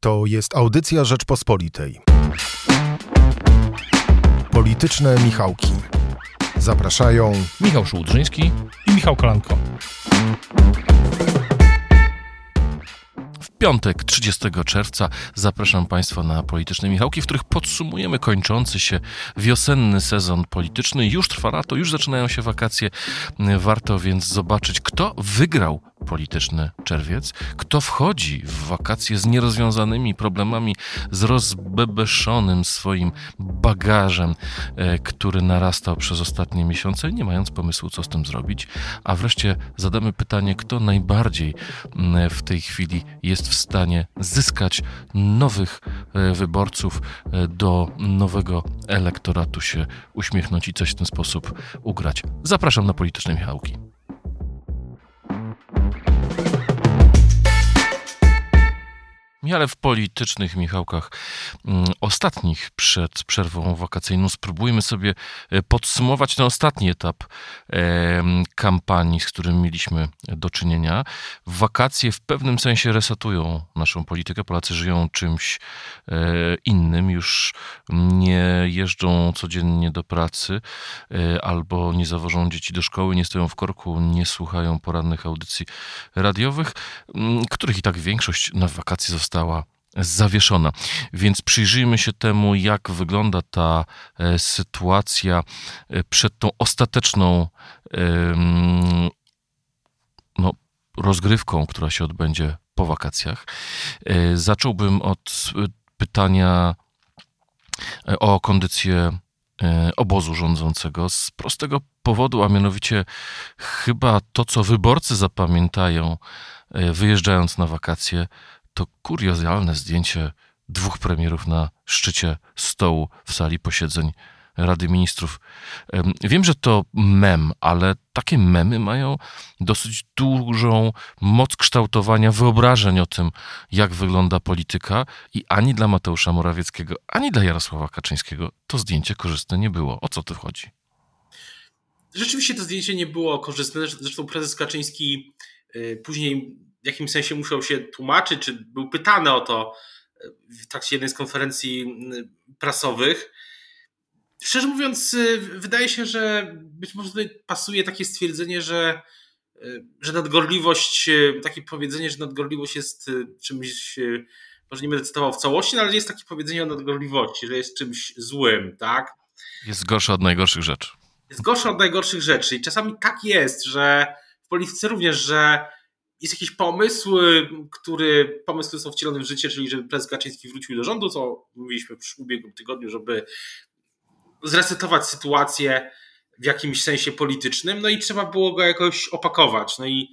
To jest audycja Rzeczpospolitej. Polityczne Michałki. Zapraszają Michał Szułdrzyński i Michał Kolanko. W piątek 30 czerwca zapraszam Państwa na Polityczne Michałki, w których podsumujemy kończący się wiosenny sezon polityczny. Już trwa lato, już zaczynają się wakacje. Warto więc zobaczyć, kto wygrał polityczny czerwiec, kto wchodzi w wakacje z nierozwiązanymi problemami, z rozbebeszonym swoim bagażem, e, który narastał przez ostatnie miesiące, nie mając pomysłu, co z tym zrobić. A wreszcie zadamy pytanie, kto najbardziej w tej chwili jest w stanie zyskać nowych e, wyborców e, do nowego elektoratu się uśmiechnąć i coś w ten sposób ugrać. Zapraszam na polityczne Michałki. Thank you. Ale w politycznych Michałkach mm, ostatnich przed przerwą wakacyjną spróbujmy sobie e, podsumować ten ostatni etap kampanii, z którym mieliśmy do czynienia. Wakacje w pewnym sensie resetują naszą politykę. Polacy żyją czymś e, innym, już nie jeżdżą codziennie do pracy e, albo nie zawożą dzieci do szkoły, nie stoją w korku, nie słuchają porannych audycji radiowych, których i tak większość na wakacje została została zawieszona. Więc przyjrzyjmy się temu, jak wygląda ta e, sytuacja e, przed tą ostateczną no, rozgrywką, która się odbędzie po wakacjach. E, zacząłbym od pytania o kondycję obozu rządzącego z prostego powodu, a mianowicie chyba to, co wyborcy zapamiętają, wyjeżdżając na wakacje, to kuriozalne zdjęcie dwóch premierów na szczycie stołu w sali posiedzeń Rady Ministrów. Wiem, że to mem, ale takie memy mają dosyć dużą moc kształtowania wyobrażeń o tym, jak wygląda polityka i ani dla Mateusza Morawieckiego, ani dla Jarosława Kaczyńskiego to zdjęcie korzystne nie było. O co tu chodzi? Rzeczywiście to zdjęcie nie było korzystne. Zresztą prezes Kaczyński y, później w jakimś sensie musiał się tłumaczyć, czy był pytany o to e, w trakcie jednej z konferencji prasowych. Szczerze mówiąc, e, wydaje się, że być może tutaj pasuje takie stwierdzenie, że, e, że nadgorliwość, takie powiedzenie, że nadgorliwość jest czymś, może nie będę cytował w całości, no ale jest takie powiedzenie o nadgorliwości, że jest czymś złym, tak? Jest gorsza od najgorszych rzeczy. Jest gorsza od najgorszych rzeczy i czasami tak jest, że w polityce również, że jest jakiś pomysł, y, który, pomysł, został wcielony w życie, czyli żeby prezes Kaczyński wrócił do rządu, co mówiliśmy w ubiegłym tygodniu, żeby zresetować sytuację w jakimś sensie politycznym, no i trzeba było go jakoś opakować. No i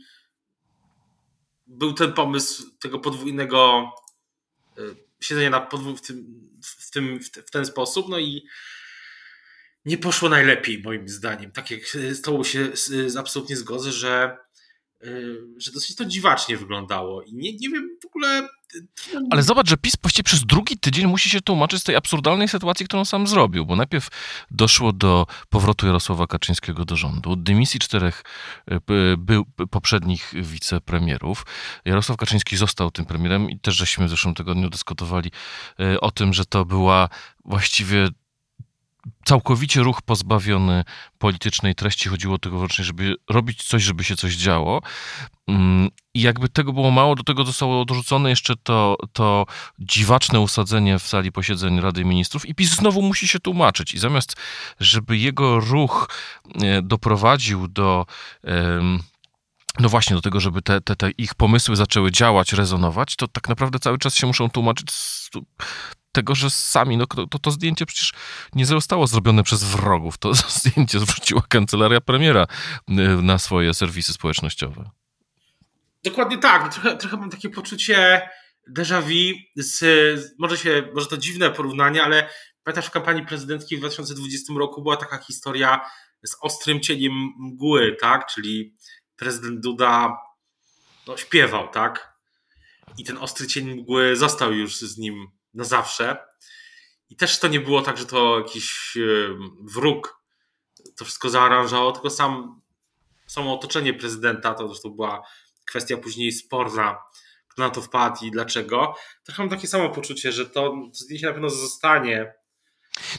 był ten pomysł tego podwójnego y, siedzenia na podwó- w, tym, w, tym, w ten sposób, no i nie poszło najlepiej moim zdaniem. Tak jak tobą się absolutnie zgodzę, że że dosyć to dziwacznie wyglądało i nie, nie wiem w ogóle... Y, Ale zobacz, że PiS właściwie przez drugi tydzień musi się tłumaczyć z tej absurdalnej sytuacji, którą sam zrobił, bo najpierw doszło do powrotu Jarosława Kaczyńskiego do rządu, dymisji czterech y, był poprzednich wicepremierów. Jarosław Kaczyński został tym premierem i też żeśmy w zeszłym tygodniu dyskutowali o tym, że to była właściwie całkowicie ruch pozbawiony politycznej treści. Chodziło tylko wyłącznie, żeby robić coś, żeby się coś działo. Mm, I jakby tego było mało, do tego zostało odrzucone jeszcze to, to dziwaczne usadzenie w sali posiedzeń Rady Ministrów i PiS znowu musi się tłumaczyć. I zamiast, żeby jego ruch e, doprowadził do no właśnie do tego, żeby te, te, te ich pomysły zaczęły działać, rezonować, to tak naprawdę cały czas się muszą tłumaczyć z tego, że sami, no to, to zdjęcie przecież nie zostało zrobione przez wrogów, to zdjęcie zwróciła kancelaria premiera y, na swoje serwisy społecznościowe. Dokładnie tak, no trochę, trochę mam takie poczucie déjà vu, z, może, się, może to dziwne porównanie, ale pamiętasz w kampanii prezydenckiej w 2020 roku była taka historia z ostrym cieniem mgły, tak, czyli prezydent Duda no, śpiewał, tak? I ten ostry cień mgły został już z nim na zawsze. I też to nie było tak, że to jakiś wróg to wszystko zaaranżowało, tylko sam, samo otoczenie prezydenta, to zresztą była kwestia później sporna, kto na to wpadł i dlaczego. Trochę mam takie samo poczucie, że to zdjęcie na pewno zostanie.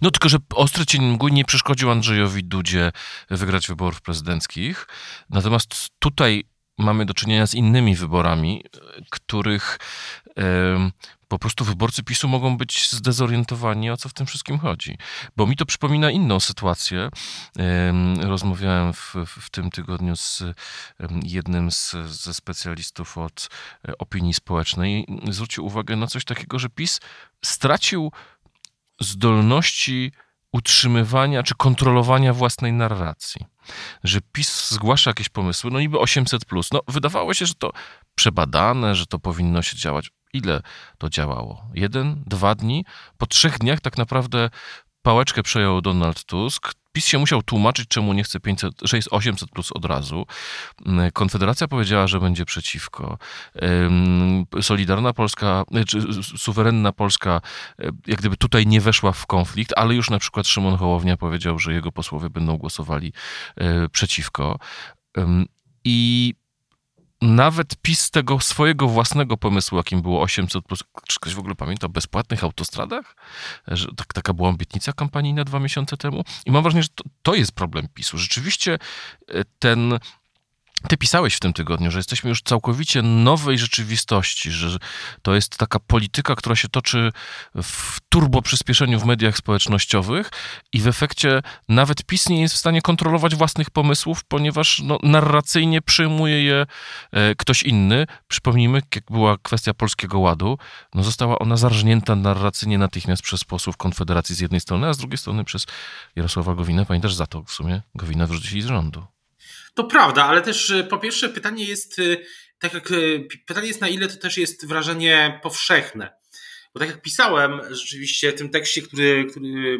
No tylko, że ostry cień mgły nie przeszkodził Andrzejowi Dudzie wygrać wyborów prezydenckich. Natomiast tutaj mamy do czynienia z innymi wyborami, których po prostu wyborcy PiSu mogą być zdezorientowani, o co w tym wszystkim chodzi. Bo mi to przypomina inną sytuację. Rozmawiałem w, w tym tygodniu z jednym z, ze specjalistów od e, opinii społecznej. Zwrócił uwagę na coś takiego, że PiS stracił zdolności utrzymywania czy kontrolowania własnej narracji. Że PiS zgłasza jakieś pomysły, no niby 800, no wydawało się, że to przebadane, że to powinno się działać. Ile to działało? Jeden, dwa dni? Po trzech dniach tak naprawdę pałeczkę przejął Donald Tusk. PiS się musiał tłumaczyć, czemu nie chce 500, że jest 800 plus od razu. Konfederacja powiedziała, że będzie przeciwko. Solidarna Polska, czy suwerenna Polska, jak gdyby tutaj nie weszła w konflikt, ale już na przykład Szymon Hołownia powiedział, że jego posłowie będą głosowali e, przeciwko. I nawet PiS tego swojego własnego pomysłu, jakim było 800 plus, czy ktoś w ogóle pamięta o bezpłatnych autostradach? Że tak, taka była obietnica kampanijna dwa miesiące temu. I mam wrażenie, że to, to jest problem PiSu. Rzeczywiście e, ten ty pisałeś w tym tygodniu, że jesteśmy już całkowicie nowej rzeczywistości, że to jest taka polityka, która się toczy w turbo przyspieszeniu w mediach społecznościowych i w efekcie nawet PiS nie jest w stanie kontrolować własnych pomysłów, ponieważ no, narracyjnie przyjmuje je e, ktoś inny. Przypomnijmy, jak była kwestia Polskiego Ładu, no została ona zarżnięta narracyjnie natychmiast przez posłów Konfederacji z jednej strony, a z drugiej strony przez Jarosława Gowina. Pamiętasz, za to w sumie Gowina wyrzucili z rządu. To prawda, ale też e, po pierwsze pytanie jest, e, tak jak e, pytanie jest na ile to też jest wrażenie powszechne. Bo tak jak pisałem rzeczywiście w tym tekście, który, który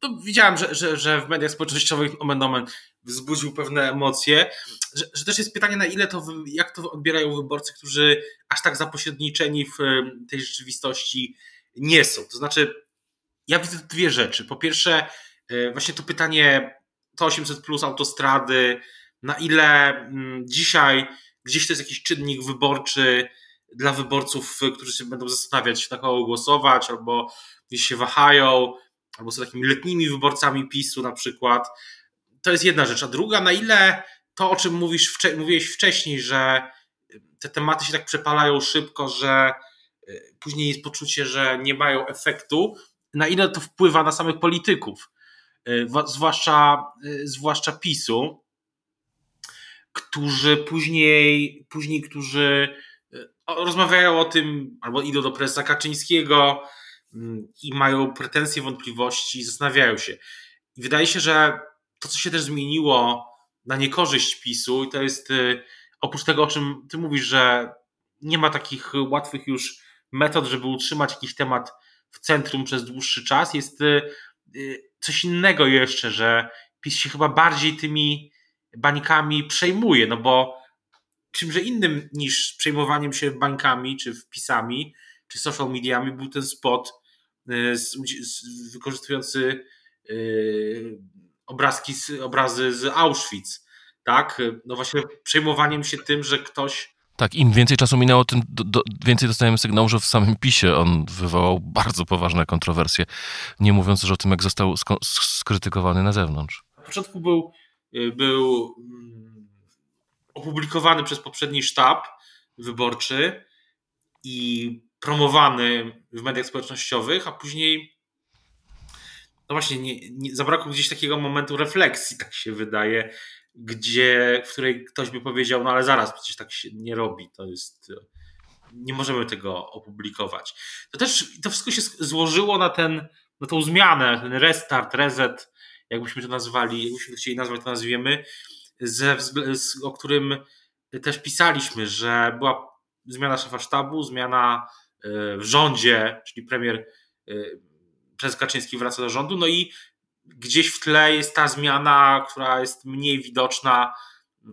to widziałem, że, że, że w mediach społecznościowych omen omen wzbudził pewne emocje, że, że, też jest pytanie na ile to, jak to odbierają wyborcy, którzy aż tak zapośredniczeni w tej rzeczywistości nie są. To znaczy, ja widzę dwie rzeczy. Po pierwsze, właśnie to pytanie to 800 plus autostrady, na ile mm, dzisiaj gdzieś to jest jakiś czynnik wyborczy dla wyborców, którzy się będą zastanawiać, na kogo głosować, albo gdzieś się wahają, albo są takimi letnimi wyborcami PiSu na przykład. To jest jedna rzecz. A druga, na ile to, o czym mówisz, mówiłeś wcześniej, że te tematy się tak przepalają szybko, że y, później jest poczucie, że nie mają efektu, na ile to wpływa na samych polityków, y, zwłaszcza, y, zwłaszcza PiSu którzy później, później którzy e, rozmawiają o tym, albo idą do prezesa Kaczyńskiego mm, i mają pretensje, wątpliwości, zastanawiają się. I wydaje się, że to, co się też zmieniło na niekorzyść PiSu, i to jest e, oprócz tego, o czym ty mówisz, że nie ma takich łatwych już metod, żeby utrzymać jakiś temat w centrum przez dłuższy czas, jest e, coś innego jeszcze, że PiS się chyba bardziej tymi bańkami przejmuje, no bo czymże innym niż przejmowaniem się bańkami, czy wpisami, czy social mediami był ten spot y, z, z, wykorzystujący yy, obrazki, obrazy z Auschwitz, tak? No właśnie przejmowaniem się tym, że ktoś tak, im więcej czasu minęło, tym do, do, więcej dostajemy sygnału, że w samym PiSie on wywołał bardzo poważne kontrowersje, nie mówiąc już o tym, jak został skrytykowany na zewnątrz. Na początku był Y, był mm, opublikowany przez poprzedni sztab wyborczy i promowany w mediach społecznościowych, a później no właśnie nie, nie, zabrakło gdzieś takiego momentu refleksji, tak się wydaje, gdzie, w której ktoś by powiedział, no ale zaraz, przecież tak się nie robi, to jest, nie możemy tego opublikować. To też, to wszystko się złożyło na ten, na tą zmianę, ten restart, reset jakbyśmy to nazwali, jakbyśmy chcieli nazwać, to nazwiemy, ze, o którym też pisaliśmy, że była zmiana szefa sztabu, zmiana e, w rządzie, czyli premier e, prezes Kaczyński wraca do rządu, no i gdzieś w tle jest ta zmiana, która jest mniej widoczna,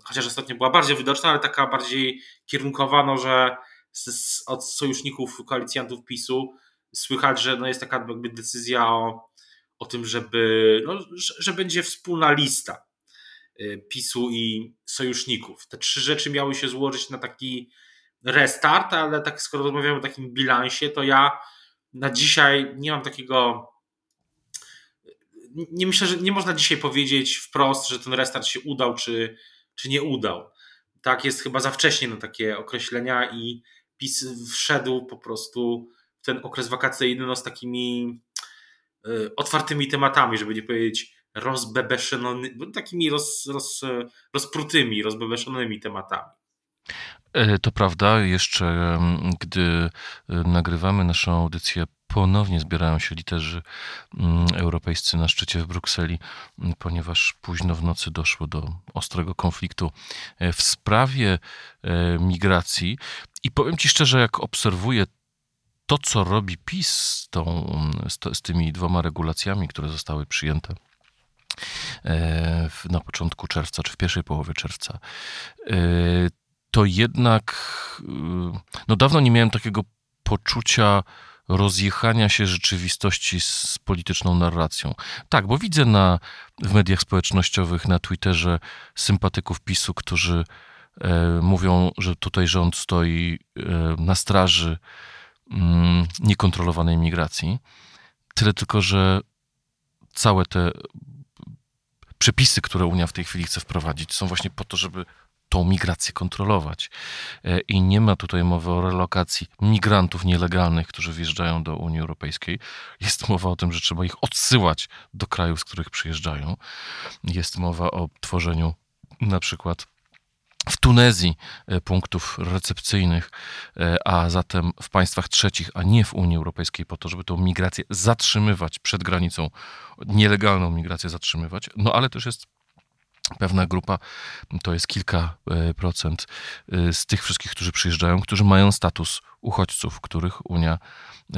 chociaż ostatnio była bardziej widoczna, ale taka bardziej kierunkowa, no, że z, od sojuszników koalicjantów PiSu słychać, że no jest taka jakby decyzja o o tym, żeby, no, że, że będzie wspólna lista y, PiSu i sojuszników. Te trzy rzeczy miały się złożyć na taki restart, ale tak skoro rozmawiamy o takim bilansie, to ja na dzisiaj nie mam takiego. Nie myślę, że nie można dzisiaj powiedzieć wprost, że ten restart się udał, czy, czy nie udał. Tak, jest chyba za wcześnie na takie określenia i PiS wszedł po prostu w ten okres wakacyjny no, z takimi otwartymi tematami, żeby nie powiedzieć rozbebeszonymi, takimi roz, roz, rozprutymi, rozbebeszonymi tematami. E, to prawda, jeszcze gdy e, nagrywamy naszą audycję, ponownie zbierają się literzy mm, europejscy na szczycie w Brukseli, ponieważ późno w nocy doszło do ostrego konfliktu e, w sprawie migracji. I powiem Ci szczerze, jak obserwuję to, co robi PiS z, tą, z, z tymi dwoma regulacjami, które zostały przyjęte na początku czerwca, czy w pierwszej połowie czerwca, to jednak y, no dawno nie miałem takiego poczucia rozjechania się rzeczywistości z polityczną narracją. Tak, bo widzę na, w mediach społecznościowych, na Twitterze sympatyków PiSu, którzy e, mówią, że tutaj rząd stoi e, na straży niekontrolowanej migracji. Tyle tylko, że całe te przepisy, które Unia w tej chwili chce wprowadzić, są właśnie po to, żeby tą migrację kontrolować. E, I nie ma tutaj mowy o relokacji migrantów nielegalnych, którzy wjeżdżają do Unii Europejskiej. Jest mowa o tym, że trzeba ich odsyłać do krajów, z których przyjeżdżają. Jest mowa o tworzeniu na przykład w Tunezji e, punktów recepcyjnych, e, a zatem w państwach trzecich, a nie w Unii Europejskiej, po to, żeby tą migrację zatrzymywać przed granicą, nielegalną migrację zatrzymywać. No ale też jest pewna grupa, to jest kilka e, procent z tych wszystkich, którzy przyjeżdżają, którzy mają status uchodźców, których Unia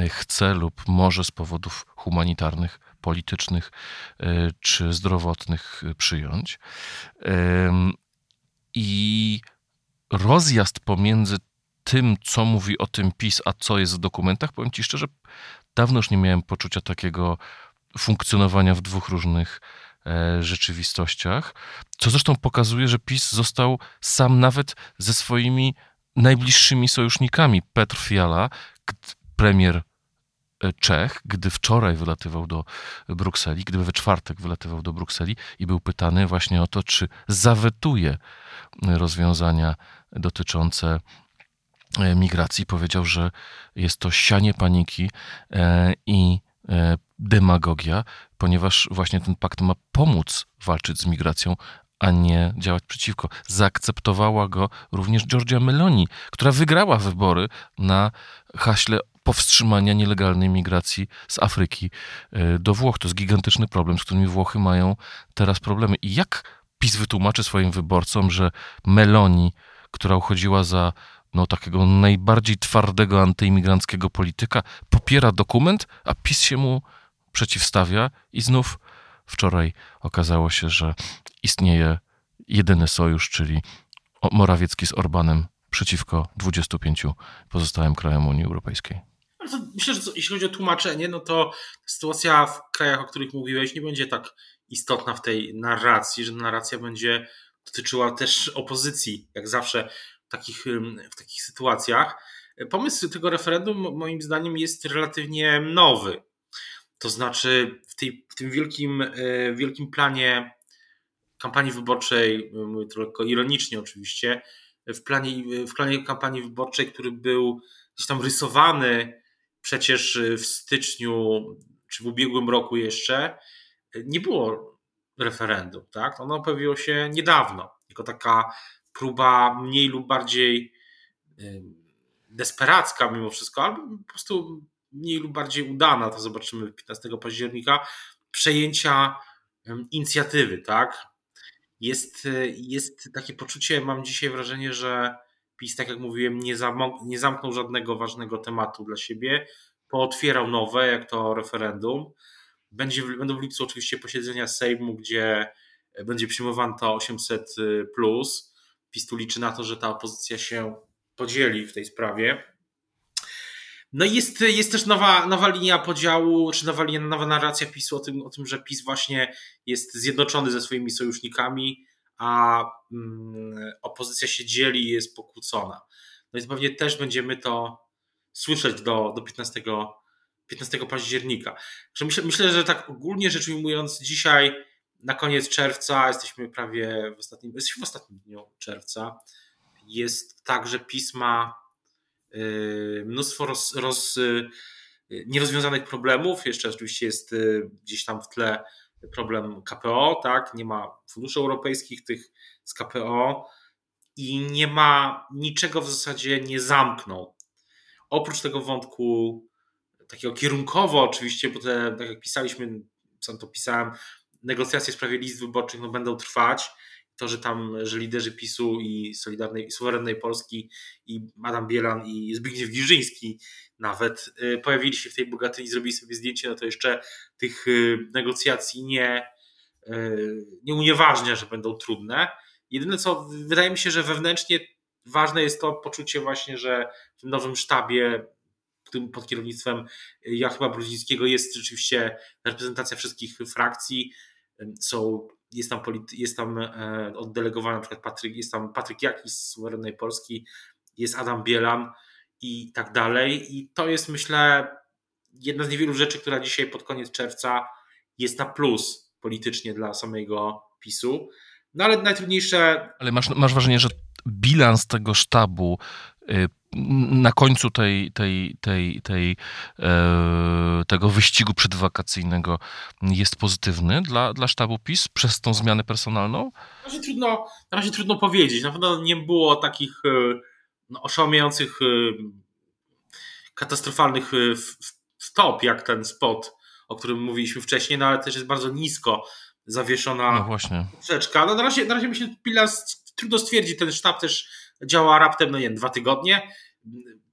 chce lub może z powodów humanitarnych, politycznych czy zdrowotnych przyjąć. I rozjazd pomiędzy tym, co mówi o tym PiS, a co jest w dokumentach, powiem Ci szczerze, dawno już nie miałem poczucia takiego funkcjonowania w dwóch różnych E, rzeczywistościach, co zresztą pokazuje, że PiS został sam nawet ze swoimi najbliższymi sojusznikami. Petr Fiala, premier e, Czech, gdy wczoraj wylatywał do Brukseli, gdy we czwartek wylatywał do Brukseli i był pytany właśnie o to, czy zawetuje rozwiązania dotyczące e, migracji, powiedział, że jest to sianie paniki i demagogia, ponieważ właśnie ten pakt ma pomóc walczyć z migracją, a nie działać przeciwko. Zaakceptowała go również Giorgia Meloni, która wygrała wybory na haśle powstrzymania nielegalnej migracji z Afryki e, do Włoch. To jest gigantyczny problem, z którymi Włochy mają teraz problemy. I jak PiS wytłumaczy swoim wyborcom, że Meloni, która uchodziła za no, takiego najbardziej twardego antyimigranckiego polityka, popiera dokument, a PiS się mu przeciwstawia i znów wczoraj okazało się, że istnieje jedyny sojusz, czyli Morawiecki z Orbanem przeciwko 25 pozostałym krajom Unii Europejskiej. Myślę, że jeśli chodzi o tłumaczenie, no to sytuacja w krajach, o których mówiłeś, nie będzie tak istotna w tej narracji, że narracja będzie dotyczyła też opozycji, jak zawsze w takich, w takich sytuacjach. Pomysł tego referendum, moim zdaniem, jest relatywnie nowy. To znaczy, w, tej, w tym wielkim, e, wielkim planie kampanii wyborczej, mówię to lekko ironicznie oczywiście, w planie, w planie kampanii wyborczej, który był gdzieś tam rysowany przecież w styczniu czy w ubiegłym roku jeszcze, nie było referendum. Tak? Ono pojawiło się niedawno, jako taka próba mniej lub bardziej desperacka mimo wszystko, albo po prostu mniej lub bardziej udana, to zobaczymy 15 października, przejęcia inicjatywy, tak? Jest, jest takie poczucie, mam dzisiaj wrażenie, że PiS, tak jak mówiłem, nie, zamk nie zamknął żadnego ważnego tematu dla siebie, pootwierał nowe, jak to referendum. Będzie, będą w lipcu oczywiście posiedzenia Sejmu, gdzie będzie przyjmowane to 800. Plus. PiS tu liczy na to, że ta opozycja się podzieli w tej sprawie. No i jest, jest też nowa, nowa linia podziału, czy nowa, linia, nowa narracja PiSu o tym, o tym, że PiS właśnie jest zjednoczony ze swoimi sojusznikami, a mm, opozycja się dzieli i jest pokłócona. No i pewnie też będziemy to słyszeć do, do 15, 15 października. Myślę, myślę, że tak ogólnie rzecz ujmując, dzisiaj na koniec czerwca, jesteśmy prawie w ostatnim, jesteśmy w ostatnim dniu czerwca, jest tak, że pisma y, mnóstwo roz, roz, y, nierozwiązanych problemów. Jeszcze oczywiście jest y, gdzieś tam w tle problem KPO, tak? Nie ma funduszy europejskich tych z KPO i nie ma niczego w zasadzie nie zamknął. Oprócz tego wątku takiego kierunkowo oczywiście, bo te, tak jak pisaliśmy, sam to pisałem, negocjacje w sprawie list wyborczych no, będą trwać. To, że tam, że liderzy PiSu i Solidarnej i Suwerennej Polski i Adam Bielan i Zbigniew Giżyński nawet y, pojawili się w tej Bogatyni, zrobili sobie zdjęcie, no to jeszcze tych y, negocjacji nie, y, nie unieważnia, że będą trudne. Jedyne co, wydaje mi się, że wewnętrznie ważne jest to poczucie właśnie, że w tym nowym sztabie pod kierownictwem Jachyba Brudzińskiego jest rzeczywiście reprezentacja wszystkich frakcji. Są, jest, tam jest tam e, oddelegowany na przykład Patryk, jest tam Patryk Jaki z Suwerennej Polski, jest Adam Bielan i tak dalej. I to jest myślę jedna z niewielu rzeczy, która dzisiaj pod koniec czerwca jest na plus politycznie dla samego PiSu. No ale najtrudniejsze. Ale masz, masz wrażenie, że bilans tego sztabu y, na końcu tej, tej, tej, tej, e, tego wyścigu przedwakacyjnego jest pozytywny dla, dla sztabu PiS przez tą zmianę personalną? Na razie trudno, na razie trudno powiedzieć. Na pewno nie było takich e, no, oszałamiających, e, katastrofalnych stop, jak ten spot, o którym mówiliśmy wcześniej, no ale też jest bardzo nisko zawieszona no właśnie. rzeczka. No na razie, na razie myślę, bilans trudno stwierdzić, ten sztab też działa raptem, no nie dwa tygodnie.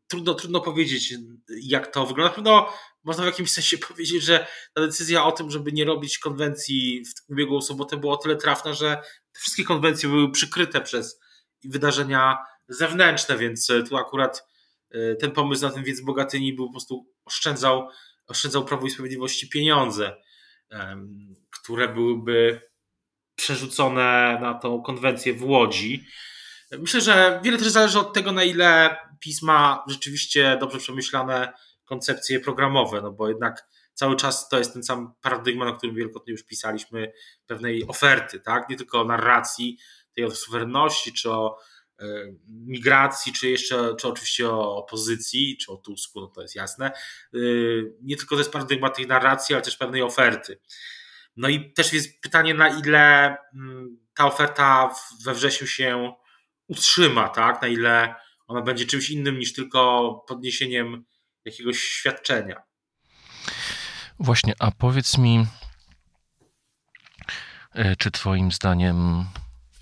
Trudno, trudno powiedzieć, jak to wygląda. Na pewno można w jakimś sensie powiedzieć, że ta decyzja o tym, żeby nie robić konwencji w ubiegłą sobotę była o tyle trafna, że te wszystkie konwencje były przykryte przez wydarzenia zewnętrzne, więc tu akurat e, ten pomysł na ten wiec Bogatyni był po prostu oszczędzał, oszczędzał Prawo i Sprawiedliwości pieniądze, które byłyby przerzucone na tą konwencję w Łodzi. Myślę, że wiele też zależy od tego, na ile pisma rzeczywiście dobrze przemyślane koncepcje programowe, no bo jednak cały czas to jest ten sam paradygmat, o którym wielokrotnie już pisaliśmy, pewnej oferty, tak? Nie tylko o narracji, tej o suwerenności, czy o y, migracji, czy jeszcze, czy oczywiście o opozycji, czy o Tusku, no to jest jasne. Y, nie tylko to jest paradygmat tej narracji, ale też pewnej oferty. No i też jest pytanie, na ile mm, ta oferta we wrześniu się utrzyma, tak? Na ile ona będzie czymś innym niż tylko podniesieniem jakiegoś świadczenia. Właśnie, a powiedz mi, e, czy Twoim zdaniem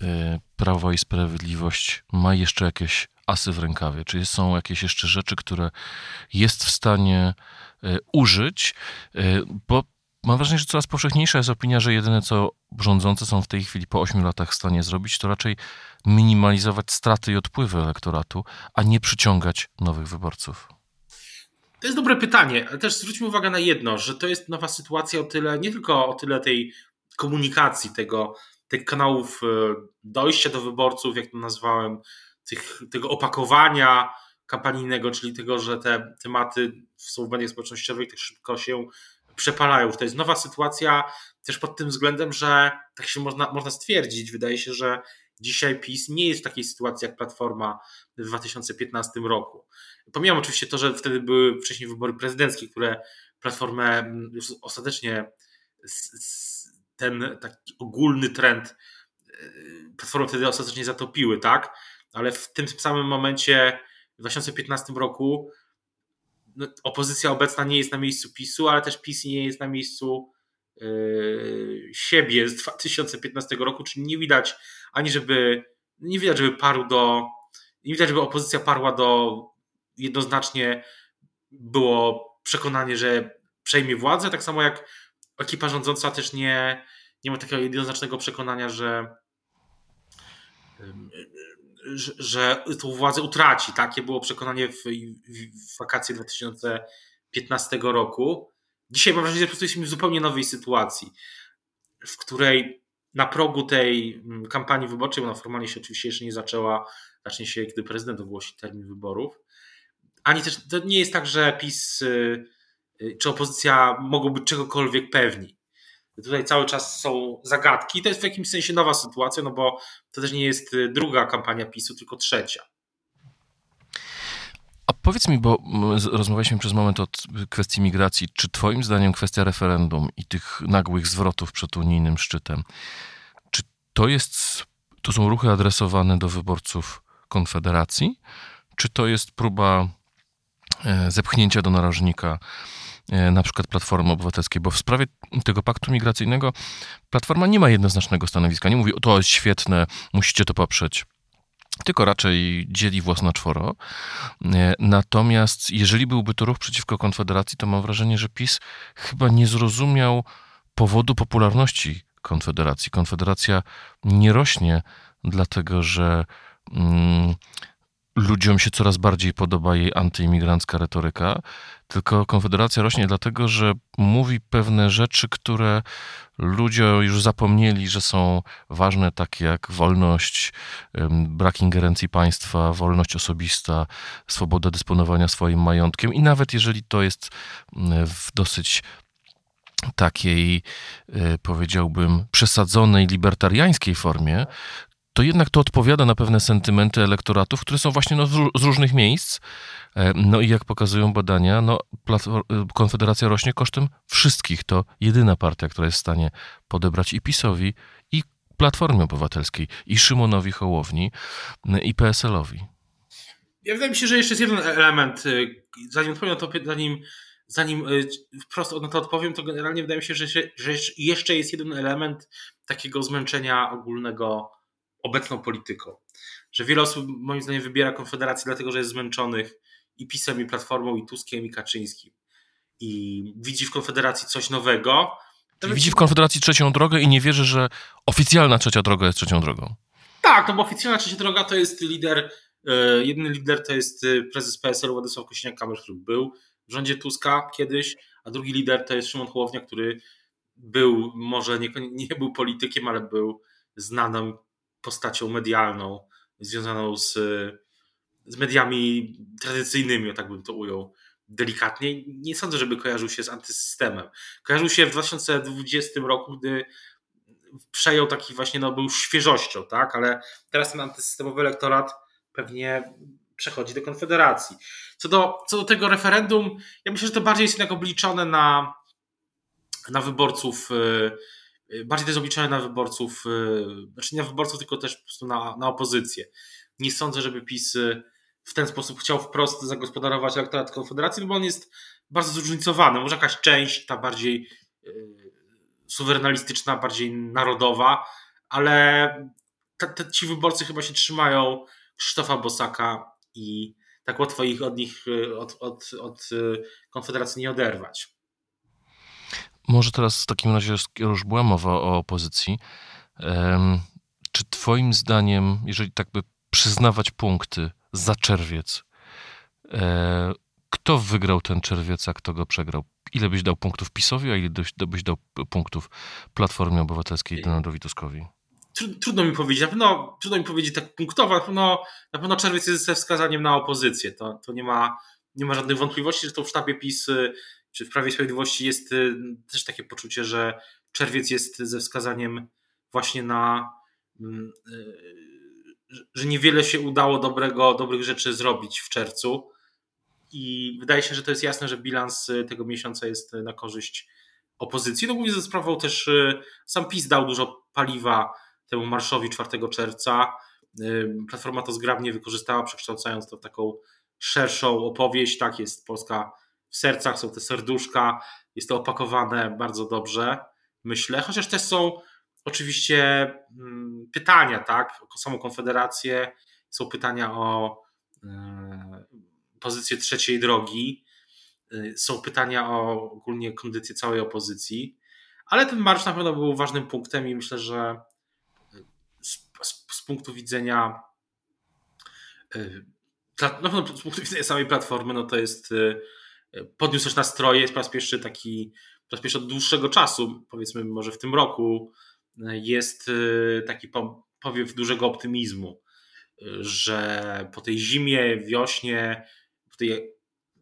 e, Prawo i Sprawiedliwość ma jeszcze jakieś asy w rękawie? Czy są jakieś jeszcze rzeczy, które jest w stanie e, użyć? Bo mam wrażenie, że coraz powszechniejsza jest opinia, że jedyne co rządzący są w tej chwili po 8 latach w stanie zrobić, to raczej minimalizować straty i odpływy elektoratu, a nie przyciągać nowych wyborców. To jest dobre pytanie, ale też zwróćmy uwagę na jedno, że to jest nowa sytuacja o tyle, nie tylko o tyle tej komunikacji, tego, tych kanałów e, dojścia do wyborców, jak to nazwałem, tych, tego opakowania kampanijnego, czyli tego, że te tematy w mediach społecznościowych tak szybko się przepalają. To jest nowa sytuacja też pod tym względem, że tak się można, można stwierdzić. Wydaje się, że dzisiaj PiS nie jest w takiej sytuacji jak Platforma w 2015 roku. Pomijam oczywiście to, że wtedy były wcześniej wybory prezydenckie, które Platformę mm, już ostatecznie ten taki ogólny trend y, Platformy wtedy ostatecznie zatopiły, tak? Ale w tym samym momencie w 2015 roku no, opozycja obecna nie jest na miejscu PiSu, ale też PiS nie jest na miejscu yy, siebie z 2015 roku, czyli nie widać ani żeby nie widać, żeby parł do nie widać, żeby opozycja parła do jednoznacznie było przekonanie, że przejmie władzę, tak samo jak ekipa rządząca też nie, nie ma takiego jednoznacznego przekonania, że że, że tą władzę utraci. Takie było przekonanie w, w wakacje 2015 roku. Dzisiaj mam wrażenie, że po prostu jesteśmy w zupełnie nowej sytuacji, w której na progu tej mm, kampanii wyborczej, ona formalnie się oczywiście jeszcze nie zaczęła, zacznie się, gdy prezydent ogłosi termin wyborów. Ani też to nie jest tak, że PiS y, y, czy opozycja mogą być czegokolwiek pewni. Tutaj cały czas są zagadki. To jest w jakimś sensie nowa sytuacja, no bo to też nie jest y, druga kampania PiSu, tylko trzecia. A powiedz mi, bo rozmawialiśmy przez moment o kwestii migracji. Czy Twoim zdaniem kwestia referendum i tych nagłych zwrotów przed unijnym szczytem, czy to jest, to są ruchy adresowane do wyborców Konfederacji, czy to jest próba e, zepchnięcia do narożnika na przykład Platformy Obywatelskiej, bo w sprawie tego paktu migracyjnego Platforma nie ma jednoznacznego stanowiska. Nie mówi, to jest świetne, musicie to poprzeć tylko raczej dzieli włos na czworo. E, natomiast jeżeli byłby to ruch przeciwko Konfederacji, to mam wrażenie, że PiS chyba nie zrozumiał powodu popularności Konfederacji. Konfederacja nie rośnie dlatego, że mm, ludziom się coraz bardziej podoba jej antyimigrancka retoryka, tylko Konfederacja rośnie dlatego, że mówi pewne rzeczy, które ludzie już zapomnieli, że są ważne, takie jak wolność, brak ingerencji państwa, wolność osobista, swoboda dysponowania swoim majątkiem i nawet jeżeli to jest w dosyć takiej, e, powiedziałbym, przesadzonej, libertariańskiej formie, to jednak to odpowiada na pewne sentymenty elektoratów, które są właśnie no, z różnych miejsc. E, no i jak pokazują badania, no, e, Konfederacja rośnie kosztem wszystkich. To jedyna partia, która jest w stanie podebrać i PiSowi, i Platformie Obywatelskiej, i Szymonowi Hołowni, i PSL-owi. Ja wydaje mi się, że jeszcze jest jeden element. Zanim odpowiem to, zanim, zanim wprost na to odpowiem, to generalnie wydaje mi się, że, że jeszcze jest jeden element takiego zmęczenia ogólnego obecną polityką. Że wiele osób moim zdaniem wybiera Konfederację dlatego, że jest zmęczonych i PiSem, i Platformą, i Tuskiem, i Kaczyńskim. I widzi w Konfederacji coś nowego. Nawet... Widzi w Konfederacji trzecią drogę i nie wierzy, że oficjalna trzecia droga jest trzecią drogą. Tak, no bo oficjalna trzecia droga to jest lider, yy, jeden lider to jest e, prezes PSL Władysław Kosiniak-Kamysz, który był w rządzie Tuska kiedyś, a drugi lider to jest Szymon Hołownia, który był, może nie, nie był politykiem, ale był znanym postacią medialną związaną z, z mediami tradycyjnymi, tak bym to ujął delikatnie. Nie sądzę, żeby kojarzył się z antysystemem. Kojarzył się w 2020 roku, gdy przejął taki właśnie, no był świeżością, tak, ale teraz ten antysystemowy elektorat pewnie przechodzi do Konfederacji. Co do, co do tego referendum, ja myślę, że to bardziej jest jednak obliczone na, na wyborców y, Y, bardziej też obliczone na wyborców, y, znaczy nie na wyborców, tylko też po prostu na, na opozycję. Nie sądzę, żeby PiS y, w ten sposób chciał wprost zagospodarować elektorat Konfederacji, no bo on jest bardzo zróżnicowany. Może jakaś część, ta bardziej suwerenalistyczna, bardziej narodowa, ale te, te, ci wyborcy chyba się trzymają Krzysztofa Bosaka i tak łatwo ich od nich, od, od, od Konfederacji nie oderwać. Może teraz w takim razie, skoro już była mowa o opozycji, czy Twoim zdaniem, jeżeli tak by przyznawać punkty za czerwiec, e, kto wygrał ten czerwiec, a kto go przegrał? Ile byś dał punktów PiSowi, a ile byś dał punktów Platformie Obywatelskiej Donaldowi Tuskowi? Trudno mi powiedzieć, na pewno trudno mi powiedzieć tak punktowo, na pewno, na pewno czerwiec jest ze wskazaniem na opozycję. To, to nie, ma, nie ma żadnych wątpliwości, że to w sztabie PiS czy w Prawie Sprawiedliwości jest y, też takie poczucie, że czerwiec jest ze wskazaniem właśnie na, mm, y, że niewiele się udało dobrego, dobrych rzeczy zrobić w czerwcu. I wydaje się, że to jest jasne, że bilans y, tego miesiąca jest na korzyść opozycji. No głównie ze sprawą też sam PiS dał dużo paliwa temu marszowi 4 czerwca. Platforma to zgrabnie wykorzystała, przekształcając to w taką szerszą opowieść. Tak jest Polska w sercach są te serduszka, jest to opakowane bardzo dobrze, myślę, chociaż też są oczywiście mm, pytania, tak, o samą Konfederację, są pytania o e, pozycję trzeciej drogi, e, są pytania o ogólnie kondycję całej opozycji, ale ten marsz na pewno był ważnym punktem i myślę, że z, z, z punktu widzenia e, na pewno z punktu widzenia samej platformy, no to jest podniósł też nastroje, jest po raz pierwszy taki, po raz pierwszy od dłuższego czasu, powiedzmy może w tym roku, jest taki powiew dużego optymizmu, że po tej zimie, wiośnie, po tej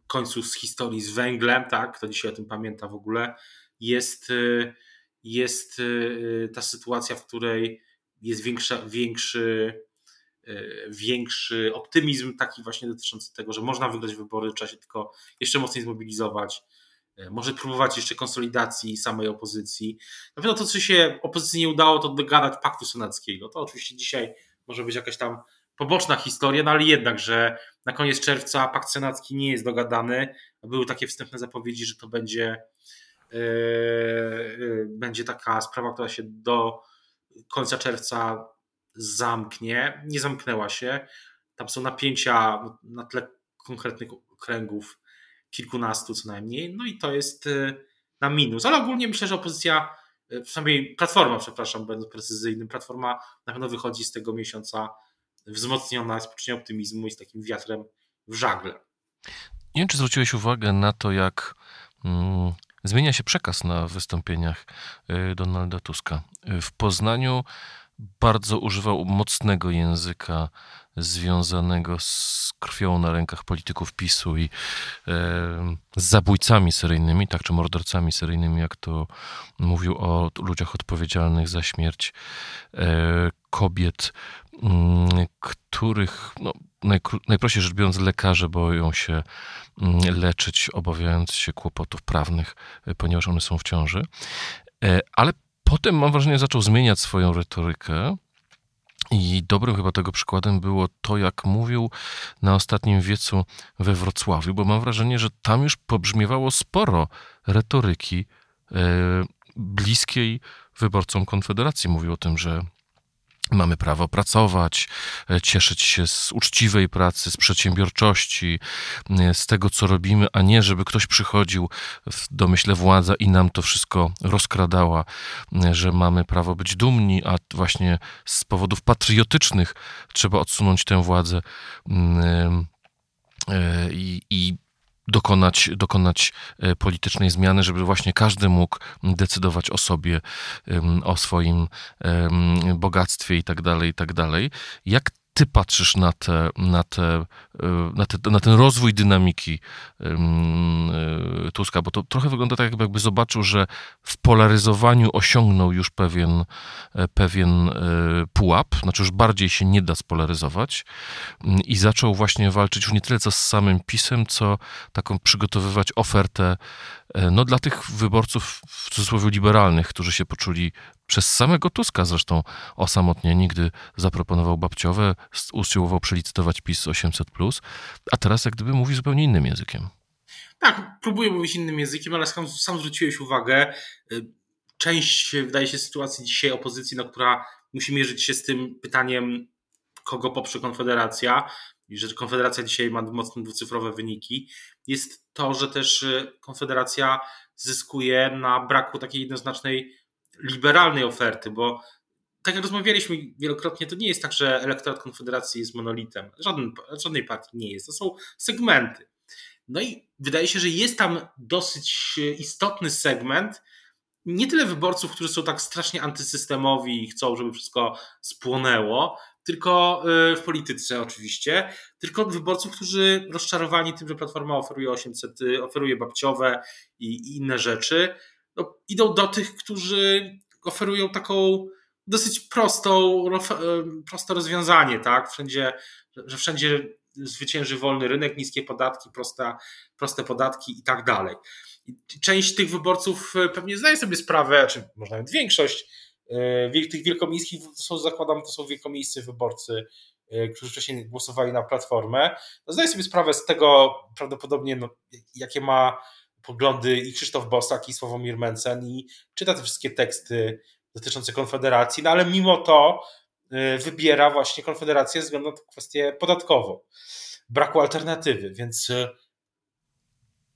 końcu z historii z węglem, tak, kto dzisiaj o tym pamięta w ogóle, jest, jest ta sytuacja, w której jest większa, większy, większy optymizm taki właśnie dotyczący tego, że można wygrać wybory, trzeba się tylko jeszcze mocniej zmobilizować, może próbować jeszcze konsolidacji samej opozycji. Na pewno to, co się opozycji nie udało, to dogadać paktu senackiego. To oczywiście dzisiaj może być jakaś tam poboczna historia, no ale jednak, że na koniec czerwca pakt senacki nie jest dogadany. Były takie wstępne zapowiedzi, że to będzie, yy, będzie taka sprawa, która się do końca czerwca zamknie. Nie zamknęła się. Tam są napięcia na tle konkretnych kręgów, kilkunastu co najmniej. No i to jest yy, na minus. Ale ogólnie myślę, że opozycja, przynajmniej Platforma, przepraszam, będąc precyzyjnym, Platforma na pewno wychodzi z tego miesiąca wzmocniona z poczuciem optymizmu i z takim wiatrem w żagle. Nie wiem, czy zwróciłeś uwagę na to, jak mm, zmienia się przekaz na wystąpieniach y, Donalda Tuska. Y, w Poznaniu bardzo używał mocnego języka związanego z krwią na rękach polityków PiSu i e, z zabójcami seryjnymi, tak, czy mordercami seryjnymi, jak to mówił o ludziach odpowiedzialnych za śmierć e, kobiet, m, mm, których no, najprościej rzecz biorąc lekarze boją się m, mm, leczyć, obawiając się kłopotów prawnych, e, ponieważ one są w ciąży. E, ale potem, mam wrażenie, zaczął zmieniać swoją retorykę i dobrym chyba tego przykładem było to, jak mówił na ostatnim wiecu we Wrocławiu, bo mam wrażenie, że tam już pobrzmiewało sporo retoryki e, bliskiej wyborcom Konfederacji. Mówił o tym, że Mamy prawo pracować, e, cieszyć się z uczciwej pracy, z przedsiębiorczości, e, z tego, co robimy, a nie, żeby ktoś przychodził w domyśle władza i nam to wszystko rozkradała, e, że mamy prawo być dumni, a właśnie z powodów patriotycznych trzeba odsunąć tę władzę. Mm, i, i dokonać, dokonać e, politycznej zmiany, żeby właśnie każdy mógł decydować o sobie, o swoim bogactwie i tak dalej, i tak dalej. Jak ty patrzysz na, te, na, te, e, na, te, na ten rozwój dynamiki e, Tuska? Bo to trochę wygląda tak, jakby zobaczył, że w polaryzowaniu osiągnął już pewien, e, pewien pułap, znaczy już bardziej się nie da spolaryzować mm, i zaczął właśnie walczyć już nie tyle co z samym PiSem, co taką przygotowywać ofertę no, dla tych wyborców w cudzysłowie liberalnych, którzy się poczuli przez samego Tuska zresztą osamotnieni, gdy zaproponował babciowe, usiłował przelicytować PiS 800+, a teraz jak gdyby mówi zupełnie innym językiem. Tak, próbuję mówić innym językiem, ale sam, sam zwróciłeś uwagę, y, część, wydaje się, sytuacji dzisiaj opozycji, no, która musi mierzyć się z tym pytaniem, kogo poprze Konfederacja, i że Konfederacja dzisiaj ma mocno dwucyfrowe wyniki, jest to, że też y, Konfederacja zyskuje na braku takiej jednoznacznej liberalnej oferty, bo tak jak rozmawialiśmy wielokrotnie, to nie jest tak, że elektorat Konfederacji jest monolitem. Żaden, żadnej partii nie jest. To są segmenty. No i wydaje się, że jest tam dosyć istotny segment, nie tyle wyborców, którzy są tak strasznie antysystemowi i chcą, żeby wszystko spłonęło, tylko y, w polityce oczywiście, tylko wyborców, którzy rozczarowani tym, że Platforma oferuje 800, y, oferuje babciowe i inne rzeczy, no, idą do tych, którzy oferują taką dosyć prostą, proste rozwiązanie, tak? Wszędzie, że wszędzie zwycięży wolny rynek, niskie podatki, proste, proste podatki i tak dalej. część tych wyborców e, pewnie zdaje sobie sprawę, czy może nawet większość e, tych wielkomiejskich, to są, zakładam, to są wielkomiejscy wyborcy, e, którzy wcześniej głosowali na Platformę, no zdaje sobie sprawę z tego prawdopodobnie, no, jakie ma poglądy i Krzysztof Bosak, i Sławomir Mencen i czyta te wszystkie teksty dotyczące Konfederacji, no ale mimo to y, wybiera właśnie Konfederację ze względu na kwestię podatkową, braku alternatywy, więc y,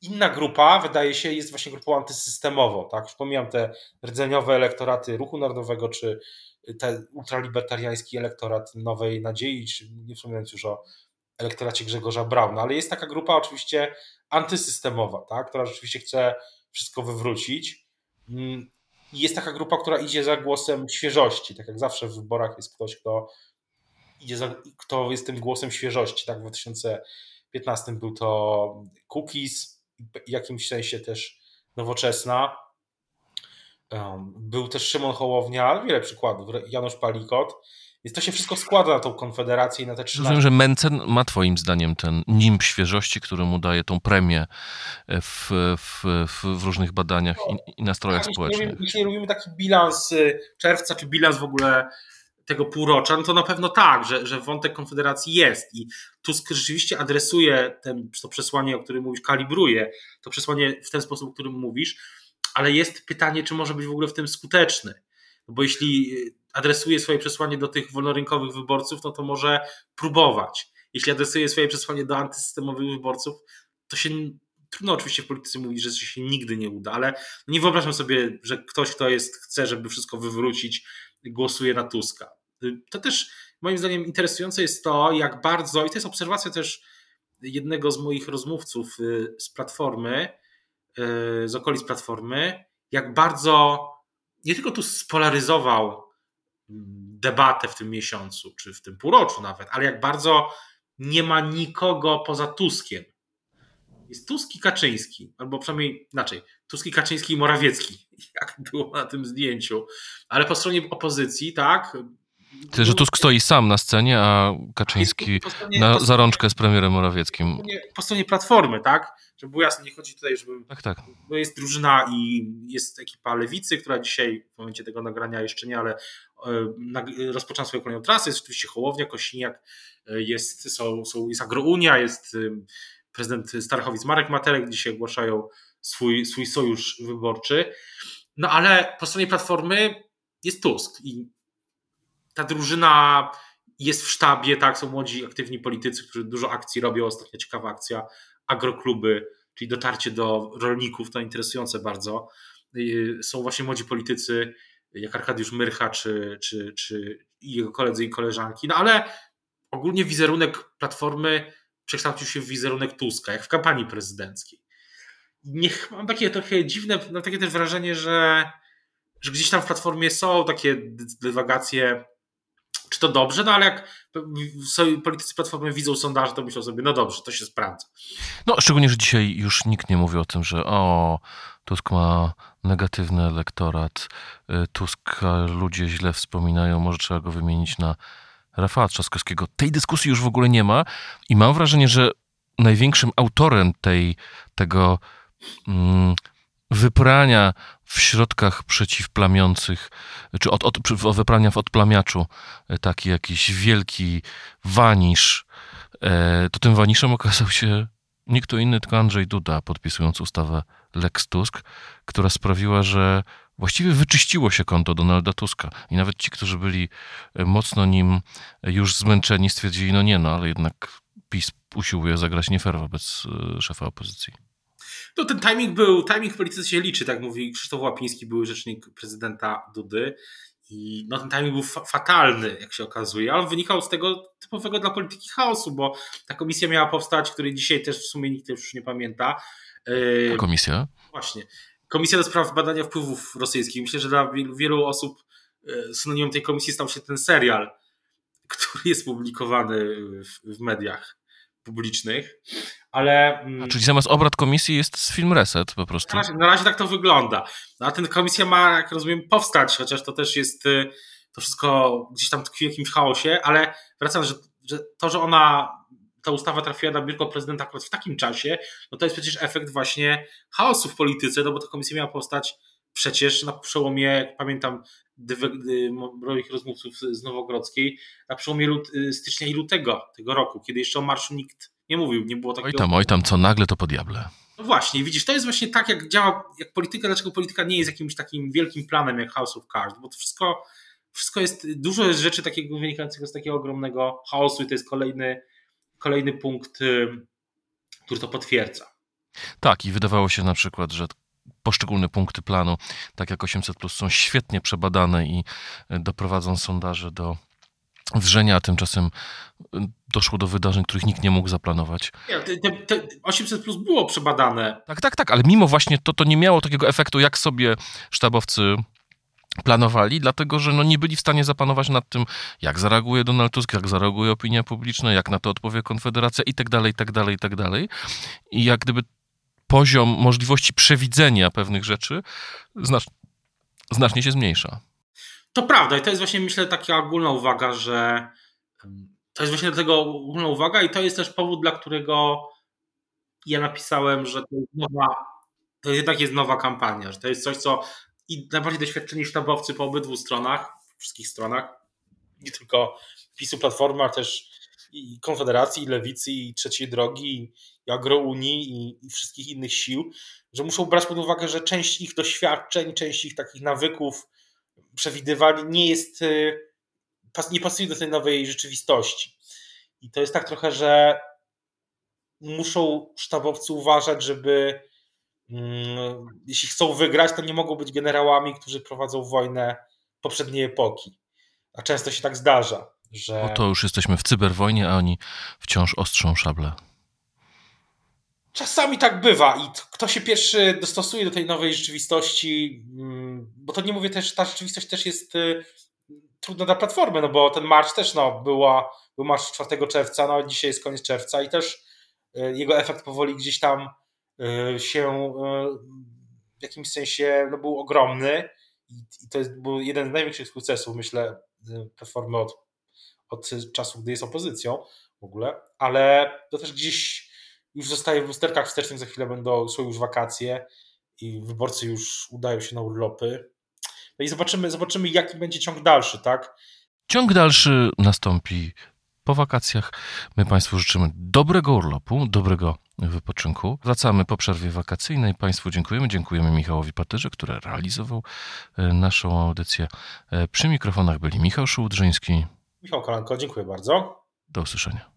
inna grupa, wydaje się, jest właśnie grupą antysystemową, tak? Już te rdzeniowe elektoraty Ruchu Narodowego, czy ten ultralibertariański elektorat Nowej Nadziei, czy nie wspominając już o elektoracie Grzegorza Brauna, ale jest taka grupa oczywiście antysystemowa, tak, która rzeczywiście chce wszystko wywrócić. Mm, jest taka grupa, która idzie za głosem świeżości. Tak jak zawsze w wyborach jest ktoś, kto idzie za, kto jest tym głosem świeżości. Tak w 2015 był to Cookies, w jakimś sensie też nowoczesna. Był też Szymon Hołownia, wiele przykładów, Janusz Palikot. Więc to się wszystko składa na tą konfederację i na te 13. Rozumiem, że Mencen ma twoim zdaniem ten nimb świeżości, który mu daje tą premię w, w, w, różnych badaniach i, i nastrojach tak, społecznych. Jeśli, robimy taki bilans y, czerwca, czy bilans w ogóle tego półrocza, no to na pewno tak, że, że wątek Konfederacji jest i Tusk rzeczywiście adresuje ten, to przesłanie, o którym mówisz, kalibruje to przesłanie w ten sposób, o którym mówisz, ale jest pytanie, czy może być w ogóle w tym skuteczny. No bo jeśli adresuje swoje przesłanie do tych wolnorynkowych wyborców, no to może próbować. Jeśli adresuje swoje przesłanie do antysystemowych wyborców, to się trudno oczywiście w polityce mówić, że się nigdy nie uda, ale nie wyobrażam sobie, że ktoś, kto jest, chce, żeby wszystko wywrócić, głosuje na Tuska. To też moim zdaniem interesujące jest to, jak bardzo, i to jest obserwacja też jednego z moich rozmówców y, z Platformy, y, z okolic Platformy, jak bardzo nie tylko tu spolaryzował debatę w tym miesiącu, czy w tym półroczu nawet, ale jak bardzo nie ma nikogo poza Tuskiem. Jest Tusk i Kaczyński, albo przynajmniej inaczej, Tusk i Kaczyński i Morawiecki, jak było na tym zdjęciu. Ale po stronie opozycji, tak, Tyle, że Tusk stoi sam na scenie, a Kaczyński stronie, na zarączkę z premierem Morawieckim. Po stronie, po stronie Platformy, tak? Żeby było jasne, nie chodzi tutaj, żeby... Tak, tak. Bo jest drużyna i jest ekipa Lewicy, która dzisiaj, w momencie tego nagrania jeszcze nie, ale rozpoczyna swoją kolejną trasę. Jest oczywiście Hołownia, Kosiniak, e, jest, są, są, jest Agrounia, jest e, prezydent Starachowic Marek Matelek, dzisiaj ogłaszają swój, swój sojusz wyborczy. No ale po stronie Platformy jest Tusk i ta drużyna jest w sztabie, tak, są młodzi, aktywni politycy, którzy dużo akcji robią. Ostatnia ciekawa akcja, agrokluby, czyli dotarcie do rolników, to interesujące bardzo. Y, są właśnie młodzi politycy, jak Arkadiusz Myrcha, czy, czy, czy jego koledzy i koleżanki, no ale ogólnie wizerunek Platformy przekształcił się w wizerunek Tuska, jak w kampanii prezydenckiej. Niech, mam takie trochę dziwne, mam takie też wrażenie, że, że gdzieś tam w Platformie są takie dywagacje czy to dobrze, no ale jak politycy Platformy widzą sondaże, to myślą sobie, no dobrze, to się sprawdza. No, szczególnie, że dzisiaj już nikt nie mówi o tym, że o, Tusk ma negatywny elektorat, y, Tusk ludzie źle wspominają, może trzeba go wymienić na Rafała Trzaskowskiego. Tej dyskusji już w ogóle nie ma i mam wrażenie, że największym autorem tej, tego mm, wyprania w środkach przeciwplamiących, czy od, od, wyprania w odplamiaczu e, taki jakiś wielki wanisz, e, to tym waniszem okazał się nie kto inny, tylko Andrzej Duda, podpisując ustawę Lex Tusk, która sprawiła, że właściwie wyczyściło się konto Donalda Tuska. I nawet ci, którzy byli e, mocno nim już zmęczeni, stwierdzili, no nie, no ale jednak PiS usiłuje zagrać nie fair wobec szefa opozycji. No ten timing był, timing w polityce się liczy, tak mówi Krzysztof Łapiński, były rzecznik prezydenta Dudy. I no, ten timing był fa fatalny, jak się okazuje, ale wynikał z tego typowego dla polityki chaosu, bo ta komisja miała powstać, której dzisiaj też w sumie nikt już nie pamięta. Ta komisja? Właśnie. Komisja do spraw badania wpływów rosyjskich. Myślę, że dla wielu, osób e, synonimem tej komisji stał się ten serial, który jest publikowany w, w mediach publicznych ale... Mm, a, czyli zamiast obrad komisji jest film Reset po prostu? Na razie, na razie tak to wygląda. No, a ten komisja ma, jak rozumiem, powstać, chociaż to też jest, y, to wszystko gdzieś tam tkwi w jakimś chaosie, ale wracając, że, że to, że ona ta ustawa trafiła na biurko prezydenta akurat w takim czasie, no to jest przecież efekt właśnie chaosu w polityce, no bo ta komisja miała powstać przecież na przełomie, jak pamiętam moich rozmówców z Nowogrodzkiej, na przełomie y, stycznia i lutego tego roku, kiedy jeszcze o marszu nikt nie mówił, nie było takiego... Oj tam, oj tam, co nagle to po diable. No właśnie, widzisz, to jest właśnie tak, jak działa, jak polityka, dlaczego polityka nie jest jakimś takim wielkim planem jak House of Cards, bo to wszystko, wszystko jest, dużo jest rzeczy takiego wynikającego z takiego ogromnego chaosu i to jest kolejny, kolejny punkt, który to potwierdza. Tak, i wydawało się na przykład, że poszczególne punkty planu, tak jak 800, są świetnie przebadane i doprowadzą sondaże do wrzenia, a tymczasem y, doszło do wydarzeń, których nikt nie mógł zaplanować. Te, te 800 plus było przebadane. Tak, tak, tak, ale mimo właśnie to, to nie miało takiego efektu, jak sobie sztabowcy planowali, dlatego że no nie byli w stanie zapanować nad tym, jak zareaguje Donald Tusk, jak zareaguje opinia publiczna, jak na to odpowie Konfederacja i tak dalej, i tak dalej, i tak dalej. I jak gdyby poziom możliwości przewidzenia pewnych rzeczy znacz, znacznie się zmniejsza. To prawda i to jest właśnie myślę taka ogólna uwaga, że to jest właśnie dlatego ogólna uwaga i to jest też powód, dla którego ja napisałem, że to jest nowa, to jednak jest nowa kampania, że to jest coś, co i najbardziej doświadczeni sztabowcy po obydwu stronach, wszystkich stronach, nie tylko PiSu, Platformy, ale też i Konfederacji, i Lewicy, i Trzeciej Drogi, i Agrounii, i, i wszystkich innych sił, że muszą brać pod uwagę, że część ich doświadczeń, część ich takich nawyków, przewidywali nie jest, y, nie pasuje do tej nowej rzeczywistości. I to jest tak trochę, że muszą sztabowcy uważać, żeby mm, jeśli chcą wygrać, to nie mogą być generałami, którzy prowadzą wojnę poprzedniej epoki. A często się tak zdarza, że. Bo to już jesteśmy w cyberwojnie, a oni wciąż ostrzą szable. Czasami tak bywa i kto się pierwszy dostosuje do tej nowej rzeczywistości, mm, bo to nie mówię też, ta rzeczywistość też jest y, trudna dla platformy, no bo ten marsz też no, była, był marsz 4 czerwca, no dzisiaj jest koniec czerwca i też y, jego efekt powoli gdzieś tam y, się w jakimś sensie no, był ogromny i to jest, był jeden z największych sukcesów, myślę, platformy od, od czasu, gdy jest opozycją w ogóle, ale to też gdzieś już zostaje w lusterkach wstecznych, za chwilę będą, są już wakacje i wyborcy już udają się na urlopy. No i zobaczymy, zobaczymy jaki będzie ciąg dalszy, tak? Ciąg dalszy nastąpi po wakacjach. My Państwu życzymy dobrego urlopu, dobrego wypoczynku. Wracamy po przerwie wakacyjnej. Państwu dziękujemy. Dziękujemy Michałowi Patyrze, który realizował e, naszą audycję. E, przy mikrofonach byli Michał Szułdrzyński. Michał Kolanko, dziękuję bardzo. Do usłyszenia.